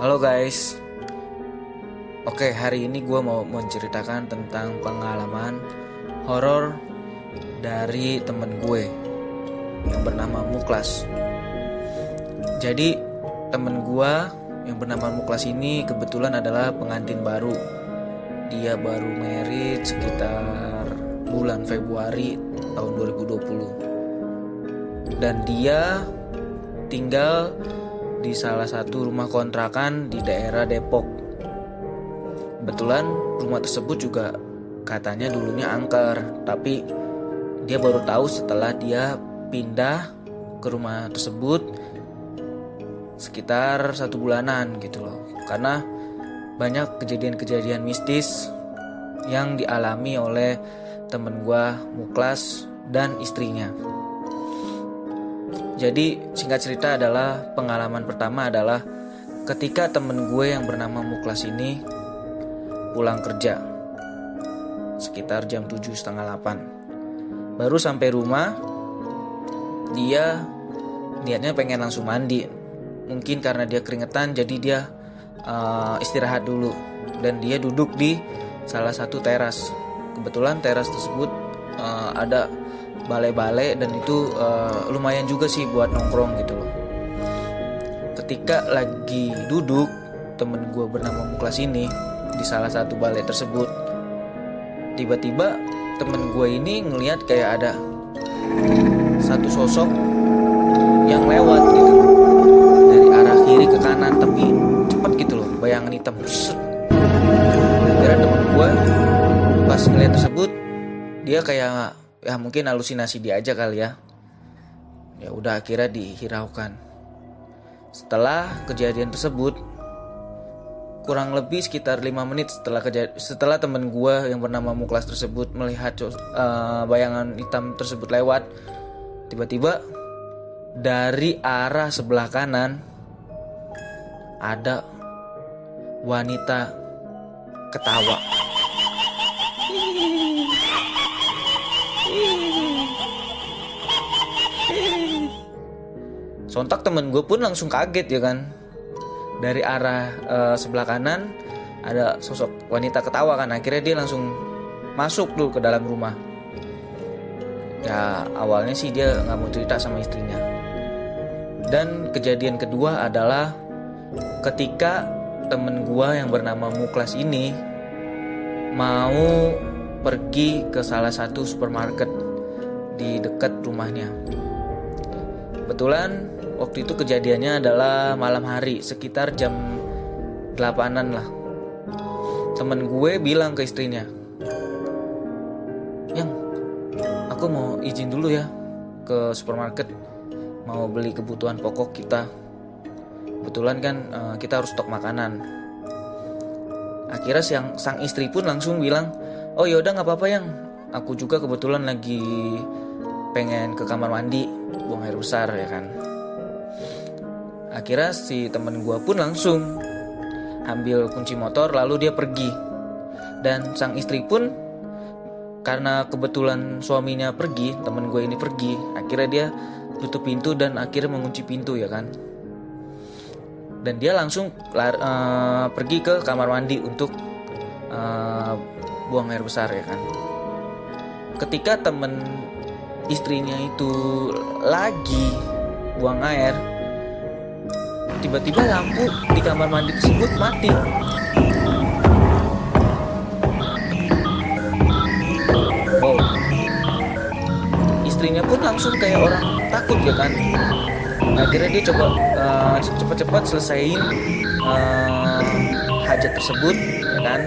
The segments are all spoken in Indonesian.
Halo guys. Oke hari ini gue mau menceritakan tentang pengalaman horor dari temen gue yang bernama Muklas Jadi temen gue yang bernama Muklas ini kebetulan adalah pengantin baru. Dia baru merit sekitar bulan Februari tahun 2020 Dan dia tinggal di salah satu rumah kontrakan di daerah Depok. Kebetulan rumah tersebut juga katanya dulunya angker, tapi dia baru tahu setelah dia pindah ke rumah tersebut sekitar satu bulanan gitu loh. Karena banyak kejadian-kejadian mistis yang dialami oleh temen gua Muklas dan istrinya. Jadi singkat cerita adalah pengalaman pertama adalah ketika temen gue yang bernama Muklas ini pulang kerja. Sekitar jam 7 setengah 8 baru sampai rumah dia niatnya pengen langsung mandi. Mungkin karena dia keringetan jadi dia uh, istirahat dulu. Dan dia duduk di salah satu teras. Kebetulan teras tersebut uh, ada balai-balai dan itu uh, lumayan juga sih buat nongkrong gitu loh. Ketika lagi duduk temen gue bernama Muklas ini di salah satu balai tersebut, tiba-tiba temen gue ini ngelihat kayak ada satu sosok yang lewat gitu dari arah kiri ke kanan tapi cepat gitu loh bayangan hitam Akhirnya temen gue pas ngeliat tersebut dia kayak ya mungkin halusinasi dia aja kali ya. Ya udah akhirnya dihiraukan. Setelah kejadian tersebut kurang lebih sekitar lima menit setelah setelah temen gue yang bernama Muklas tersebut melihat uh, bayangan hitam tersebut lewat tiba-tiba dari arah sebelah kanan ada wanita ketawa sontak temen gue pun langsung kaget ya kan? Dari arah uh, sebelah kanan ada sosok wanita ketawa kan? Akhirnya dia langsung masuk dulu ke dalam rumah. Ya awalnya sih dia nggak mau cerita sama istrinya. Dan kejadian kedua adalah ketika temen gua yang bernama Muklas ini mau pergi ke salah satu supermarket di dekat rumahnya. Kebetulan waktu itu kejadiannya adalah malam hari sekitar jam 8an lah. Temen gue bilang ke istrinya yang aku mau izin dulu ya ke supermarket mau beli kebutuhan pokok kita. Kebetulan kan uh, kita harus stok makanan. Akhirnya siang sang istri pun langsung bilang oh yaudah nggak apa-apa yang. Aku juga kebetulan lagi pengen ke kamar mandi buang air besar ya kan akhirnya si temen gue pun langsung ambil kunci motor lalu dia pergi. Dan sang istri pun karena kebetulan suaminya pergi temen gue ini pergi akhirnya dia tutup pintu dan akhirnya mengunci pintu ya kan? Dan dia langsung lar, uh, pergi ke kamar mandi untuk uh, buang air besar ya kan? Ketika temen istrinya itu lagi buang air tiba-tiba lampu di kamar mandi tersebut mati. Wow. Istrinya pun langsung kayak orang takut ya kan. Akhirnya dia coba uh, cepat-cepat selesaiin uh, hajat tersebut ya kan.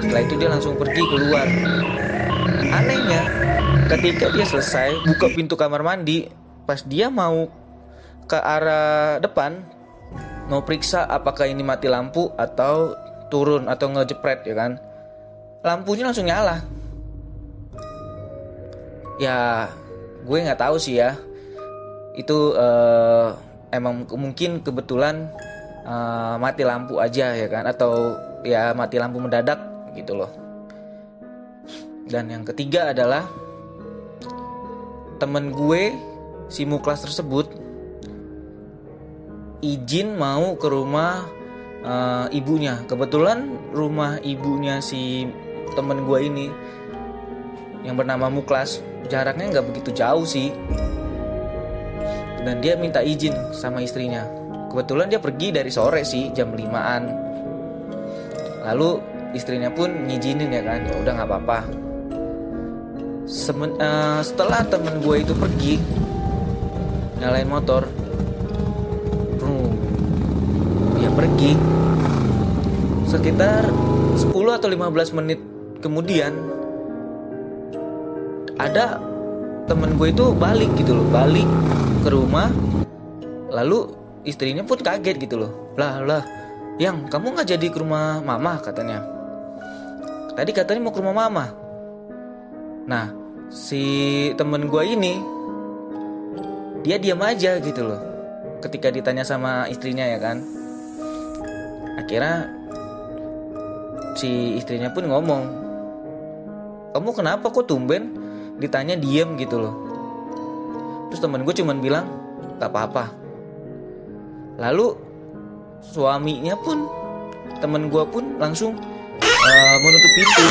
Setelah itu dia langsung pergi keluar. Anehnya, ketika dia selesai buka pintu kamar mandi, pas dia mau ke arah depan mau periksa apakah ini mati lampu atau turun atau ngejepret ya kan? Lampunya langsung nyala. Ya gue nggak tahu sih ya. Itu uh, emang mungkin kebetulan uh, mati lampu aja ya kan? Atau ya mati lampu mendadak gitu loh. Dan yang ketiga adalah temen gue si muklas tersebut izin mau ke rumah uh, ibunya. Kebetulan rumah ibunya si temen gue ini yang bernama Muklas jaraknya nggak begitu jauh sih. Dan dia minta izin sama istrinya. Kebetulan dia pergi dari sore sih jam 5an lalu istrinya pun ngizinin ya kan ya udah nggak apa-apa. Semen, uh, setelah temen gue itu pergi nyalain motor pergi. Sekitar 10 atau 15 menit kemudian ada temen gue itu balik gitu loh balik ke rumah. Lalu istrinya pun kaget gitu loh. Lah lah yang kamu nggak jadi ke rumah mama katanya. Tadi katanya mau ke rumah mama. Nah si temen gue ini dia diam aja gitu loh. Ketika ditanya sama istrinya ya kan akhirnya si istrinya pun ngomong kamu kenapa kok tumben ditanya diem gitu loh? Terus temen gue cuman bilang gak apa-apa. Lalu suaminya pun temen gue pun langsung uh, menutup pintu.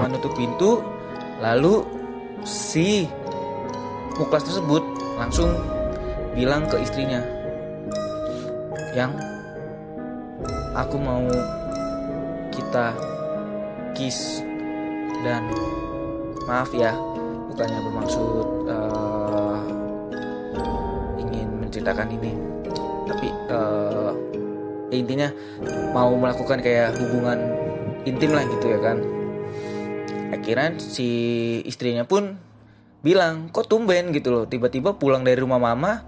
Menutup pintu lalu si muklas tersebut langsung bilang ke istrinya yang aku mau kita kiss. Dan maaf ya bukannya bermaksud uh, ingin menceritakan ini. Tapi uh, intinya mau melakukan kayak hubungan intim lah gitu ya kan. Akhirnya si istrinya pun bilang kok tumben? gitu loh. Tiba-tiba pulang dari rumah mama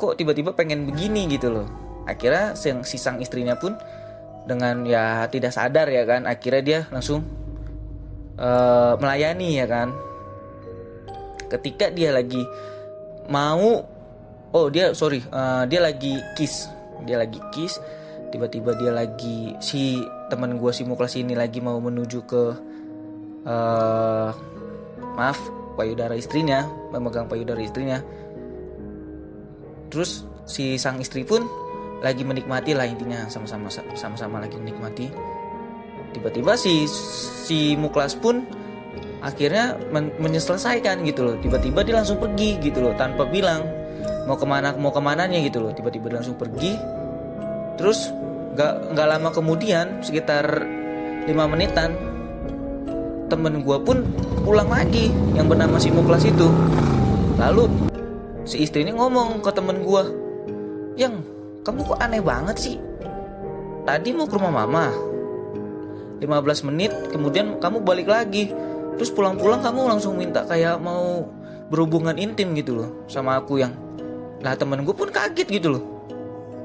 kok tiba-tiba pengen begini? gitu loh akhirnya si sang istrinya pun dengan ya tidak sadar ya kan akhirnya dia langsung uh, melayani ya kan. Ketika dia lagi mau oh dia sorry uh, dia lagi kiss dia lagi kiss tiba-tiba dia lagi si teman gue si muklas ini lagi mau menuju ke uh, maaf payudara istrinya memegang payudara istrinya. Terus si sang istri pun lagi menikmati lah intinya sama-sama sama-sama lagi menikmati. Tiba-tiba si si muklas pun akhirnya men menyelesaikan gitu loh. Tiba-tiba dia langsung pergi gitu loh tanpa bilang mau ke mana mau ke mananya gitu loh. Tiba-tiba langsung pergi. Terus nggak nggak lama kemudian sekitar lima menitan temen gue pun pulang lagi yang bernama si muklas itu. Lalu si istrinya ngomong ke temen gue yang kamu kok aneh banget sih? Tadi mau ke rumah mama. 15 menit kemudian kamu balik lagi. Terus pulang-pulang kamu langsung minta kayak mau berhubungan intim gitu loh sama aku yang lah temen gue pun kaget gitu loh.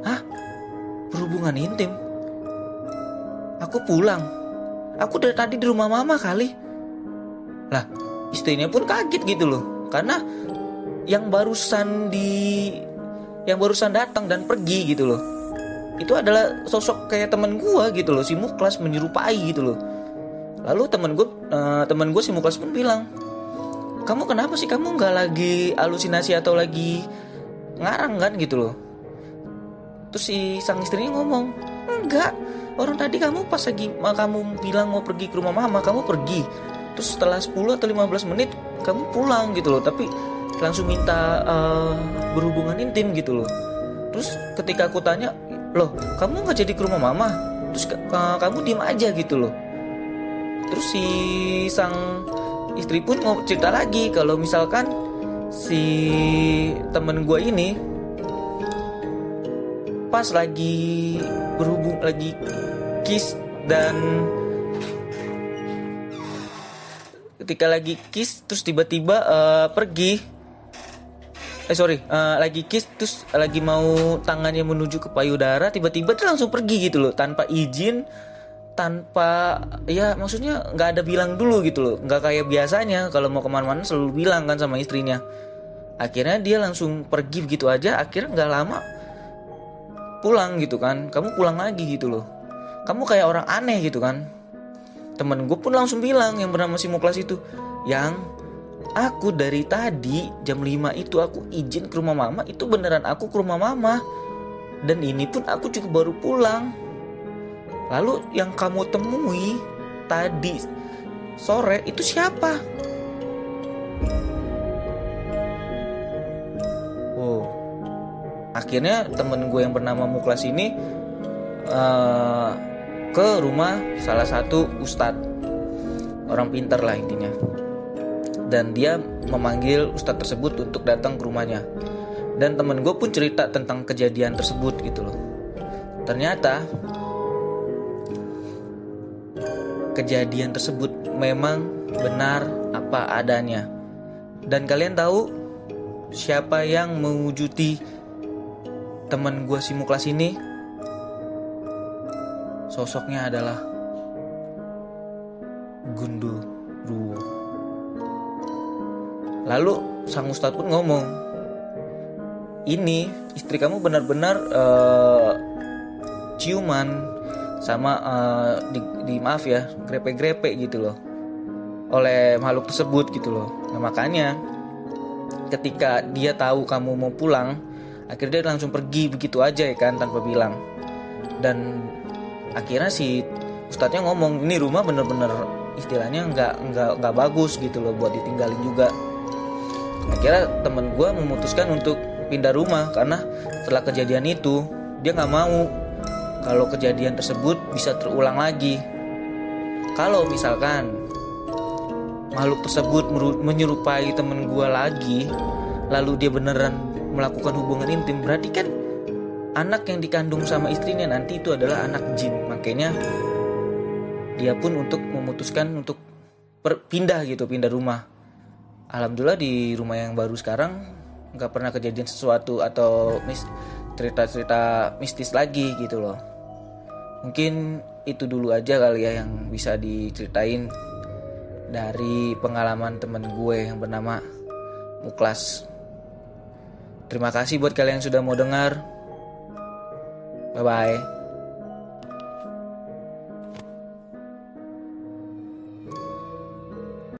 Hah? Berhubungan intim? Aku pulang. Aku dari tadi di rumah mama kali. Lah istrinya pun kaget gitu loh. Karena yang barusan di yang barusan datang dan pergi gitu loh. Itu adalah sosok kayak temen gue gitu loh si Muklas menyerupai gitu loh. Lalu temen gue uh, temen gue si Muklas pun bilang kamu kenapa sih? Kamu nggak lagi halusinasi atau lagi ngarang kan? gitu loh. Terus si sang istrinya ngomong enggak orang tadi kamu pas lagi kamu bilang mau pergi ke rumah mama kamu pergi. Terus setelah 10 atau 15 menit kamu pulang gitu loh. Tapi langsung minta uh, berhubungan intim gitu loh. Terus ketika aku tanya loh kamu nggak jadi ke rumah mama? Terus uh, kamu diem aja gitu loh. Terus si sang istri pun mau cerita lagi kalau misalkan si temen gue ini pas lagi berhubung lagi kiss dan ketika lagi kiss terus tiba-tiba uh, pergi eh sorry. Uh, lagi kiss terus lagi mau tangannya menuju ke payudara tiba-tiba dia langsung pergi gitu loh tanpa izin tanpa ya maksudnya nggak ada bilang dulu gitu loh. Nggak kayak biasanya kalau mau ke mana-mana selalu bilang kan sama istrinya. Akhirnya dia langsung pergi begitu aja akhirnya nggak lama pulang gitu kan. Kamu pulang lagi gitu loh. Kamu kayak orang aneh gitu kan. Temen gue pun langsung bilang yang bernama si Muklas itu yang Aku dari tadi jam 5 itu aku izin ke rumah mama Itu beneran aku ke rumah mama. Dan ini pun aku juga baru pulang. Lalu yang kamu temui tadi sore itu siapa? Oh akhirnya temen gue yang bernama Muklas ini uh, ke rumah salah satu ustadz. Orang pintar lah intinya dan dia memanggil ustadz tersebut untuk datang ke rumahnya. Dan temen gue pun cerita tentang kejadian tersebut gitu loh. Ternyata kejadian tersebut memang benar apa adanya. Dan kalian tahu siapa yang mewujudi temen gue si Muklas ini? Sosoknya adalah Gundurwo Lalu sang ustadz pun ngomong, ini istri kamu benar-benar uh, ciuman sama uh, di, di maaf ya grepe-grepe gitu loh oleh makhluk tersebut gitu loh. Nah makanya ketika dia tahu kamu mau pulang, akhirnya dia langsung pergi begitu aja ya kan tanpa bilang. Dan akhirnya si ustadznya ngomong ini rumah bener-bener istilahnya nggak nggak nggak bagus gitu loh buat ditinggalin juga akhirnya temen gue memutuskan untuk pindah rumah karena setelah kejadian itu dia nggak mau kalau kejadian tersebut bisa terulang lagi. Kalau misalkan makhluk tersebut menyerupai temen gue lagi lalu dia beneran melakukan hubungan intim berarti kan anak yang dikandung sama istrinya nanti itu adalah anak jin. Makanya dia pun untuk memutuskan untuk pindah gitu pindah rumah alhamdulillah di rumah yang baru sekarang nggak pernah kejadian sesuatu atau mis cerita-cerita mistis lagi gitu loh. Mungkin itu dulu aja kali ya yang bisa diceritain dari pengalaman temen gue yang bernama Muklas. Terima kasih buat kalian yang sudah mau dengar. Bye bye